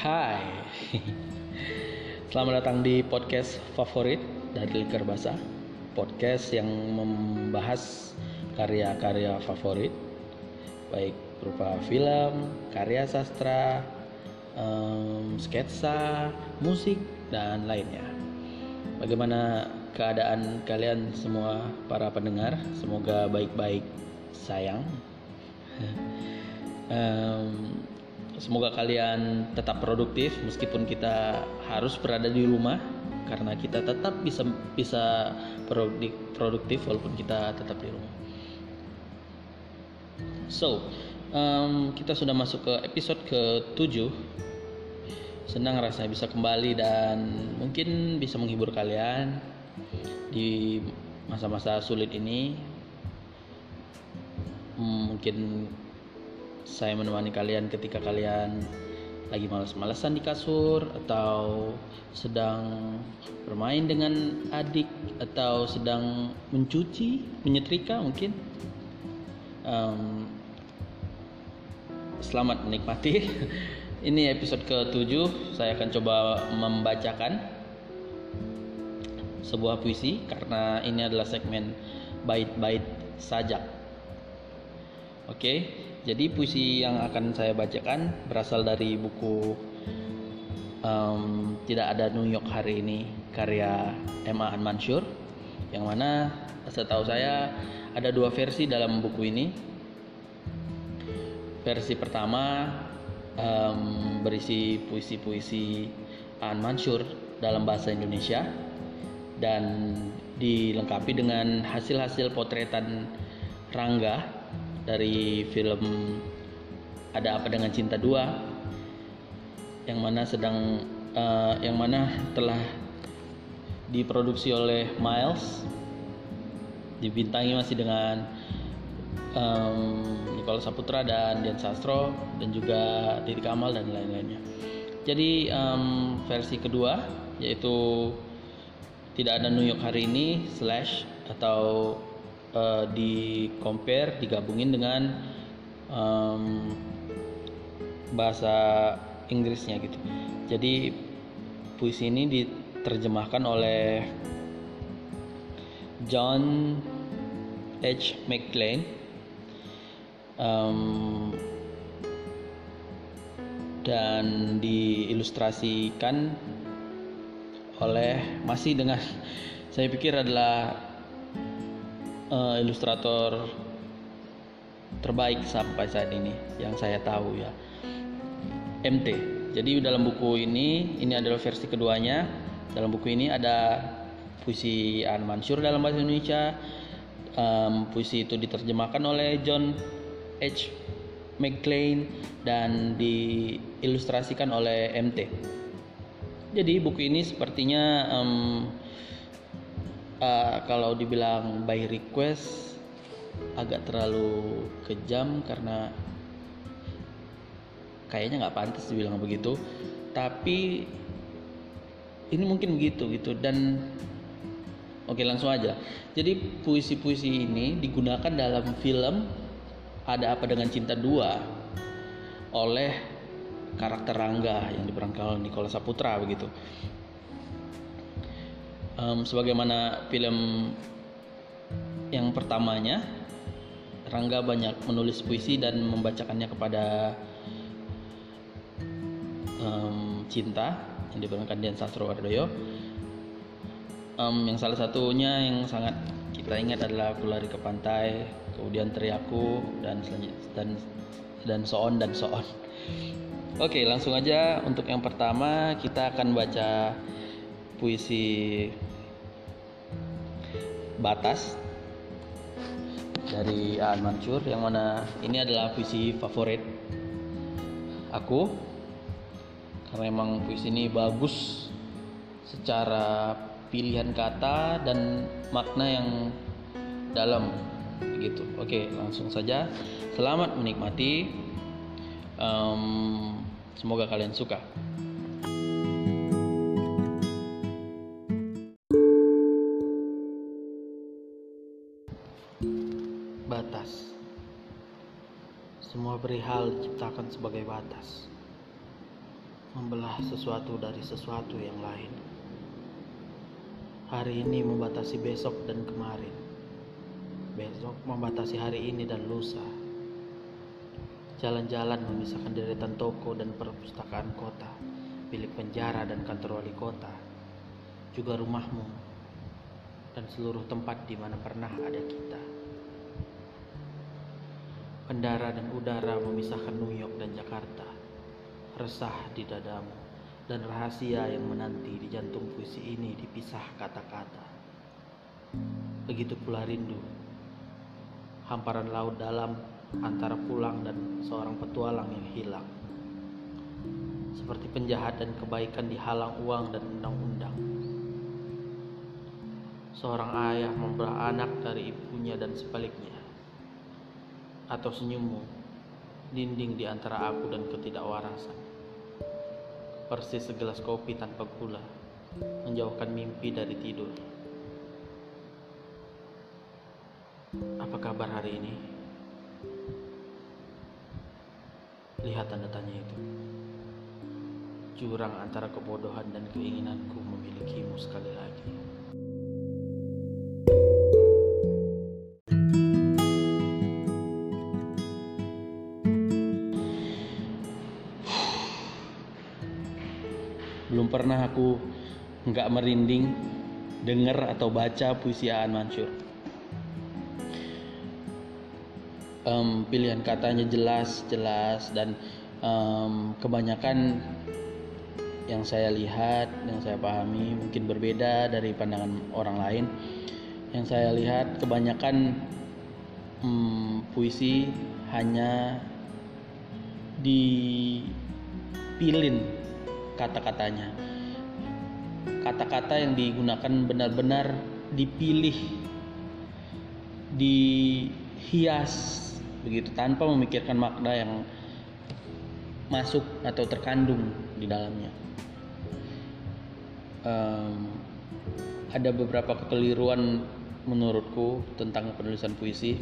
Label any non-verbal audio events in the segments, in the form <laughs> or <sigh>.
Hai, selamat datang di podcast favorit dari Liker Basa Podcast yang membahas karya-karya favorit Baik berupa film, karya sastra, um, sketsa, musik, dan lainnya. Bagaimana keadaan kalian semua para pendengar? Semoga baik-baik sayang. <laughs> Um, Semoga kalian tetap produktif meskipun kita harus berada di rumah karena kita tetap bisa bisa produktif walaupun kita tetap di rumah. So, um, kita sudah masuk ke episode ke-7. Senang rasanya bisa kembali dan mungkin bisa menghibur kalian di masa-masa sulit ini. Mungkin saya menemani kalian ketika kalian lagi malas-malasan di kasur atau sedang bermain dengan adik atau sedang mencuci, menyetrika mungkin. Um, selamat menikmati. <laughs> Ini episode ke-7, saya akan coba membacakan sebuah puisi karena ini adalah segmen bait-bait sajak. Oke. Okay? Jadi puisi yang akan saya bacakan berasal dari buku um, Tidak ada New York hari ini karya Emma An Mansur yang mana setahu saya ada dua versi dalam buku ini. Versi pertama um, berisi puisi-puisi An Mansur dalam bahasa Indonesia dan dilengkapi dengan hasil-hasil potretan Rangga dari film Ada Apa Dengan Cinta 2 yang mana sedang uh, yang mana telah diproduksi oleh Miles dibintangi masih dengan um, Nicholas Saputra dan Dian Sastro dan juga Didi Kamal dan lain-lainnya. Jadi um, versi kedua yaitu tidak ada New York hari ini slash atau uh, di compare digabungin dengan um, bahasa Inggrisnya gitu. Jadi puisi ini diterjemahkan oleh John H. McLean um, dan diilustrasikan oleh masih dengan <laughs> saya pikir adalah uh, ilustrator terbaik sampai saat ini yang saya tahu ya. MT jadi dalam buku ini ini adalah versi keduanya. Dalam buku ini ada puisi An Mansur dalam bahasa Indonesia um, puisi itu diterjemahkan oleh John H. McLean dan diilustrasikan oleh MT jadi buku ini sepertinya um, uh, kalau dibilang by request agak terlalu kejam karena kayaknya nggak pantas dibilang begitu. Tapi ini mungkin begitu gitu dan oke langsung aja. Jadi puisi-puisi ini digunakan dalam film ada apa dengan cinta dua oleh karakter Rangga yang diperankan Nicholas Saputra begitu um, sebagaimana film yang pertamanya Rangga banyak menulis puisi dan membacakannya kepada um, cinta yang diperankan Dian Sastrowardoyo um, yang salah satunya yang sangat kita ingat adalah aku lari ke pantai kemudian teriaku dan dan dan so on dan so on. Oke langsung aja untuk yang pertama kita akan baca puisi batas dari Aan Mansur. Yang mana ini adalah puisi favorit aku. Karena emang puisi ini bagus secara pilihan kata dan makna yang dalam. Begitu. Oke langsung saja. Selamat menikmati. Um, semoga kalian suka Perihal diciptakan sebagai batas. membelah sesuatu dari sesuatu yang lain. Hari ini membatasi besok dan kemarin. Besok membatasi hari ini dan lusa. Jalan-jalan memisahkan deretan toko dan perpustakaan kota, bilik penjara dan kantor wali kota, juga rumahmu dan seluruh tempat di mana pernah ada kita. Kendara dan udara memisahkan New York dan Jakarta resah di dadamu, dan rahasia yang menanti di jantung puisi ini dipisah kata-kata. Begitu pula rindu, hamparan laut dalam antara pulang dan seorang petualang yang hilang. Seperti penjahat dan kebaikan dihalang uang dan undang-undang. Seorang ayah membelah anak dari ibunya dan sebaliknya. Atau senyummu, dinding di antara aku dan ketidakwarasan persis segelas kopi tanpa gula, menjauhkan mimpi dari tidur. Apa kabar hari ini? Lihat tanda tanya itu. Jurang antara kebodohan dan keinginanku memilikimu sekali lagi. Pernah aku nggak merinding dengar atau baca puisi Aan Mansur. Um, pilihan katanya jelas, jelas dan um, kebanyakan yang saya lihat, yang saya pahami mungkin berbeda dari pandangan orang lain. Yang saya lihat kebanyakan um, puisi hanya dipilin kata-katanya. Kata-kata yang digunakan benar-benar dipilih, dihias begitu tanpa memikirkan makna yang masuk atau terkandung di dalamnya. Um, ada beberapa kekeliruan menurutku tentang penulisan puisi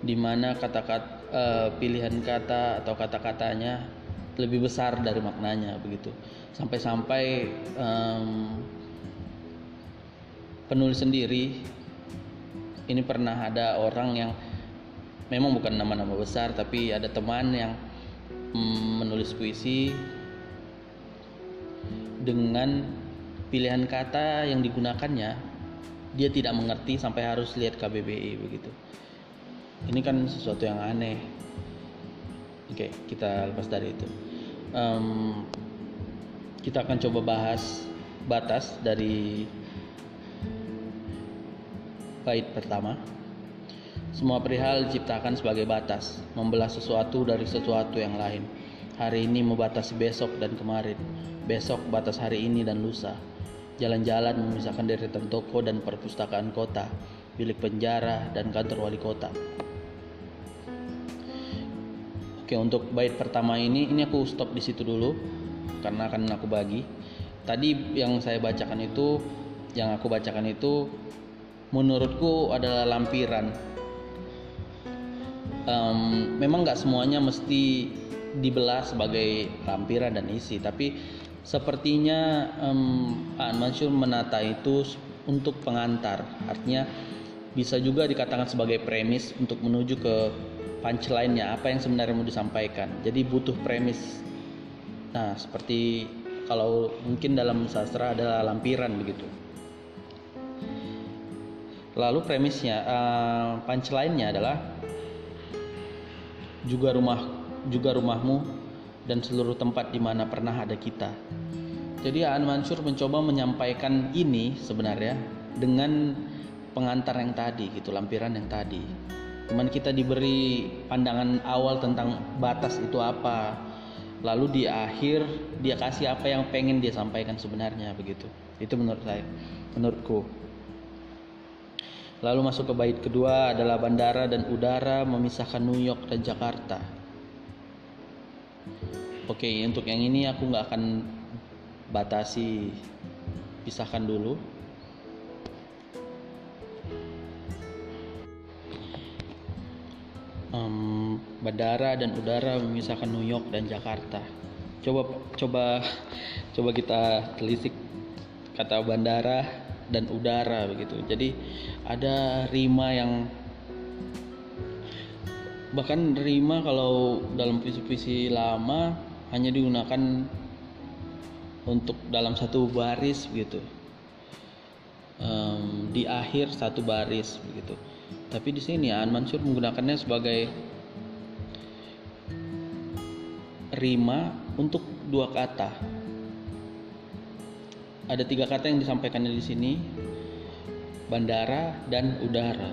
di mana kata-kata uh, pilihan kata atau kata-katanya lebih besar dari maknanya begitu. Sampai-sampai um, penulis sendiri ini pernah ada orang yang memang bukan nama-nama besar tapi ada teman yang um, menulis puisi dengan pilihan kata yang digunakannya dia tidak mengerti sampai harus lihat KBBI begitu. Ini kan sesuatu yang aneh. Oke kita lepas dari itu um, kita akan coba bahas batas dari bait pertama. Semua perihal diciptakan sebagai batas, membelah sesuatu dari sesuatu yang lain. Hari ini membatasi besok dan kemarin, besok batas hari ini dan lusa. Jalan-jalan memisahkan deretan toko dan perpustakaan kota, bilik penjara dan kantor wali kota. Oke, untuk bait pertama ini ini aku stop di situ dulu karena akan aku bagi. Tadi yang saya bacakan itu yang aku bacakan itu menurutku adalah lampiran. Um, memang nggak semuanya mesti dibelah sebagai lampiran dan isi, tapi sepertinya um, An Mansur menata itu untuk pengantar. Artinya bisa juga dikatakan sebagai premis untuk menuju ke punchline-nya apa yang sebenarnya mau disampaikan. Jadi butuh premis. Nah seperti kalau mungkin dalam sastra adalah lampiran begitu. Lalu premisnya uh, punchline-nya adalah juga rumah juga rumahmu dan seluruh tempat di mana pernah ada kita. Jadi Aan Mansur mencoba menyampaikan ini sebenarnya dengan pengantar yang tadi gitu lampiran yang tadi cuman kita diberi pandangan awal tentang batas itu apa. Lalu di akhir dia kasih apa yang pengen dia sampaikan sebenarnya begitu. Itu menurut saya menurutku. Lalu masuk ke bait kedua adalah bandara dan udara memisahkan New York dan Jakarta. Oke untuk yang ini aku nggak akan batasi pisahkan dulu bandara dan udara memisahkan New York dan Jakarta. coba coba coba kita telisik kata bandara dan udara begitu. Jadi ada rima yang bahkan rima kalau dalam puisi-puisi lama hanya digunakan untuk dalam satu baris begitu. Um, di akhir satu baris begitu. Tapi di sini An Mansur menggunakannya sebagai rima untuk dua kata. Ada tiga kata yang disampaikan di sini bandara dan udara.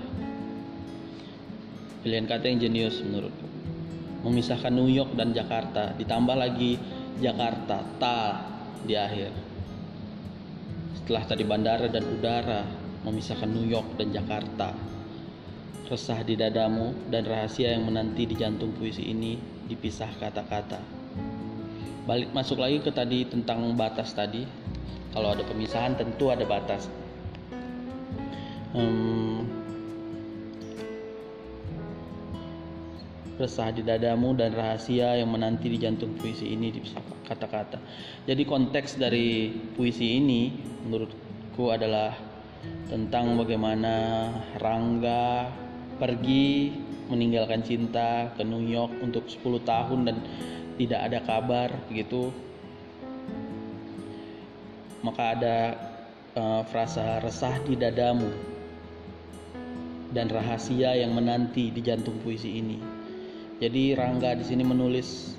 Pilihan kata yang jenius menurutku. Memisahkan New York dan Jakarta ditambah lagi Jakarta ta di akhir. Setelah tadi bandara dan udara memisahkan New York dan Jakarta. Resah di dadamu dan rahasia yang menanti di jantung puisi ini dipisah kata-kata. Balik masuk lagi ke tadi tentang batas tadi. Kalau ada pemisahan tentu ada batas. Hmm, resah di dadamu dan rahasia yang menanti di jantung puisi ini dipisah kata-kata. Jadi konteks dari puisi ini menurutku adalah tentang bagaimana Rangga pergi meninggalkan cinta ke New York untuk 10 tahun dan tidak ada kabar begitu maka ada uh, frasa resah di dadamu dan rahasia yang menanti di jantung puisi ini. Jadi Rangga di sini menulis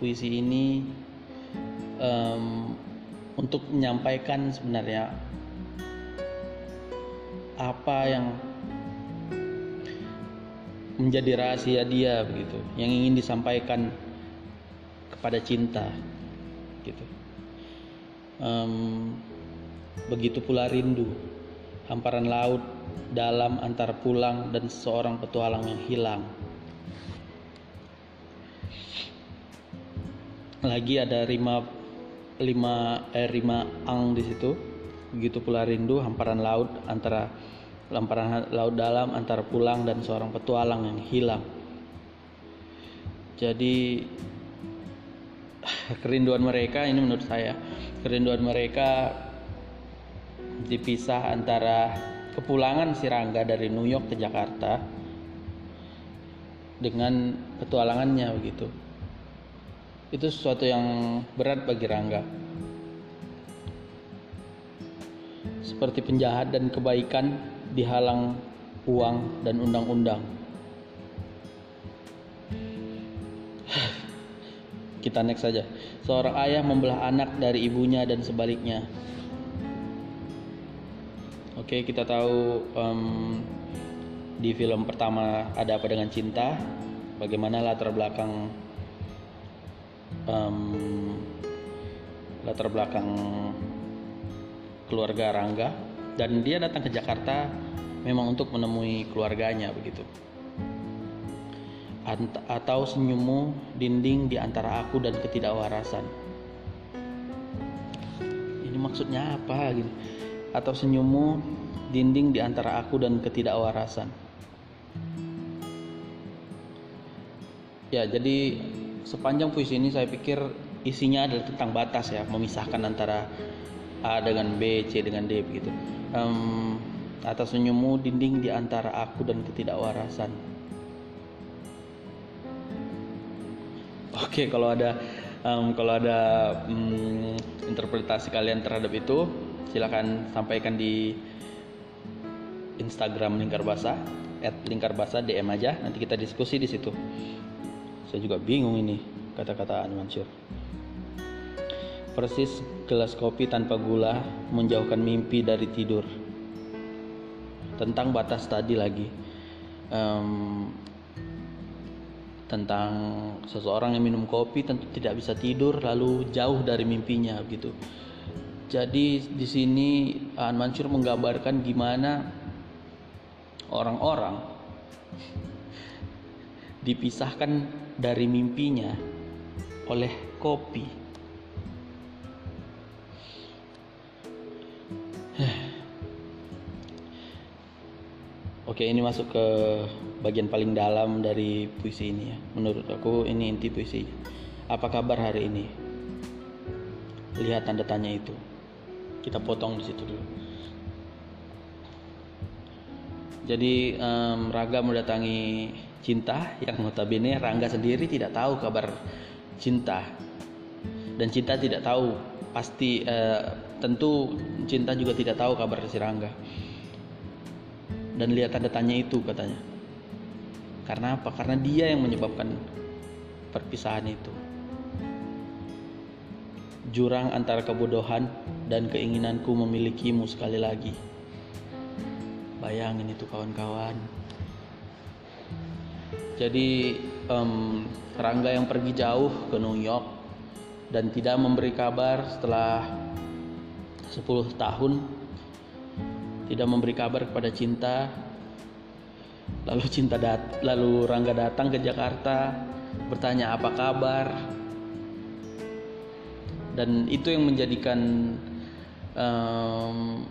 puisi ini um, untuk menyampaikan sebenarnya apa yang menjadi rahasia dia begitu. Yang ingin disampaikan kepada cinta gitu. Um, begitu pula rindu hamparan laut dalam antar pulang dan seorang petualang yang hilang. Lagi ada rima lima eh, rima ang di situ. Begitu pula rindu hamparan laut antara lamparan laut dalam antara pulang dan seorang petualang yang hilang. Jadi <sighs> kerinduan mereka ini menurut saya kerinduan mereka dipisah antara kepulangan si Rangga dari New York ke Jakarta dengan petualangannya begitu. Itu sesuatu yang berat bagi Rangga. Seperti penjahat dan kebaikan dihalang uang dan undang-undang. <sighs> Kita next saja. Seorang ayah membelah anak dari ibunya dan sebaliknya. Oke, kita tahu um, di film pertama ada apa dengan cinta, bagaimana latar belakang um, latar belakang keluarga Rangga dan dia datang ke Jakarta memang untuk menemui keluarganya begitu. Ant atau senyummu dinding di antara aku dan ketidakwarasan. Ini maksudnya apa gitu? Atau senyummu dinding di antara aku dan ketidakwarasan. Ya jadi sepanjang puisi ini saya pikir isinya adalah tentang batas ya memisahkan antara A dengan B, C dengan D begitu um, atas senyummu dinding di antara aku dan ketidakwarasan. Oke, kalau ada um, kalau ada um, interpretasi kalian terhadap itu, silakan sampaikan di Instagram Lingkar Basa, @lingkar basa DM aja, nanti kita diskusi di situ. Saya juga bingung ini kata-kata Mansur. Persis gelas kopi tanpa gula menjauhkan mimpi dari tidur. Tentang batas tadi lagi. Um, tentang seseorang yang minum kopi tentu tidak bisa tidur lalu jauh dari mimpinya gitu jadi di sini An Mansur menggambarkan gimana orang-orang dipisahkan dari mimpinya oleh kopi Oke, ini masuk ke bagian paling dalam dari puisi ini ya. Menurut aku ini inti puisi. Apa kabar hari ini? lihat tanda tanya itu kita potong di situ dulu jadi um, Raga mendatangi Cinta yang notabene Rangga sendiri tidak tahu kabar Cinta dan Cinta tidak tahu pasti uh, tentu Cinta juga tidak tahu kabar si Rangga dan lihat tanda tanya itu katanya. Karena apa? Karena dia yang menyebabkan perpisahan itu. Jurang antara kebodohan dan keinginanku memilikimu sekali lagi. Bayangin itu kawan-kawan. Jadi um, Rangga yang pergi jauh ke New York dan tidak memberi kabar setelah 10 tahun tidak memberi kabar kepada Cinta lalu Cinta dat lalu Rangga datang ke Jakarta bertanya apa kabar dan itu yang menjadikan um,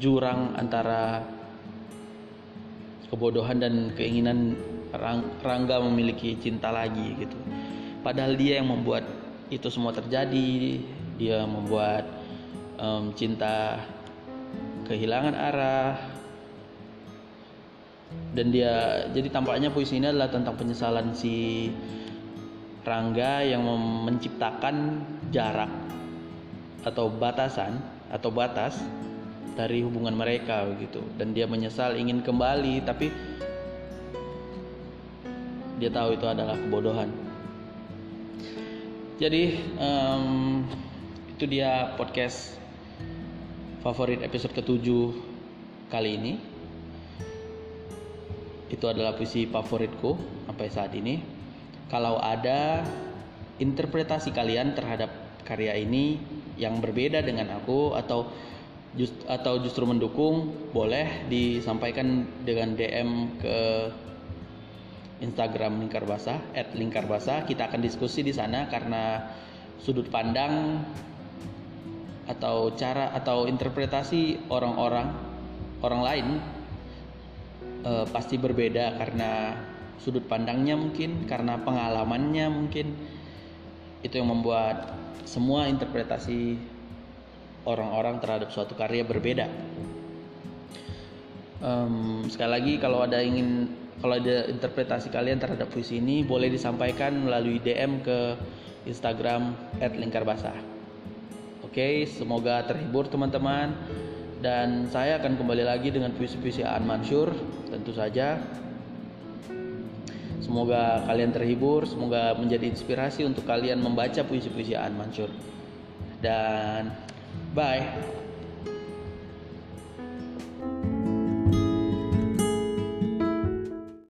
jurang antara kebodohan dan keinginan Rangga memiliki cinta lagi gitu. Padahal dia yang membuat itu semua terjadi, dia membuat um, cinta kehilangan arah. Dan dia jadi tampaknya puisi ini adalah tentang penyesalan si Rangga yang menciptakan jarak atau batasan atau batas dari hubungan mereka begitu. Dan dia menyesal ingin kembali tapi dia tahu itu adalah kebodohan. Jadi um, itu dia podcast favorit episode ketujuh kali ini. Itu adalah puisi favoritku sampai saat ini. Kalau ada interpretasi kalian terhadap karya ini yang berbeda dengan aku atau just, atau justru mendukung boleh disampaikan dengan DM ke Instagram Lingkar Basah basah. Kita akan diskusi di sana karena sudut pandang atau cara atau interpretasi orang-orang orang lain e, pasti berbeda karena sudut pandangnya mungkin karena pengalamannya mungkin itu yang membuat semua interpretasi orang-orang terhadap suatu karya berbeda. Um, sekali lagi kalau ada ingin kalau ada interpretasi kalian terhadap puisi ini boleh disampaikan melalui DM ke Instagram @lingkarbasah. Oke, semoga terhibur teman-teman dan saya akan kembali lagi dengan puisi-puisi Aan Mansur tentu saja. Semoga kalian terhibur, semoga menjadi inspirasi untuk kalian membaca puisi-puisi Aan Mansur. Dan Bye.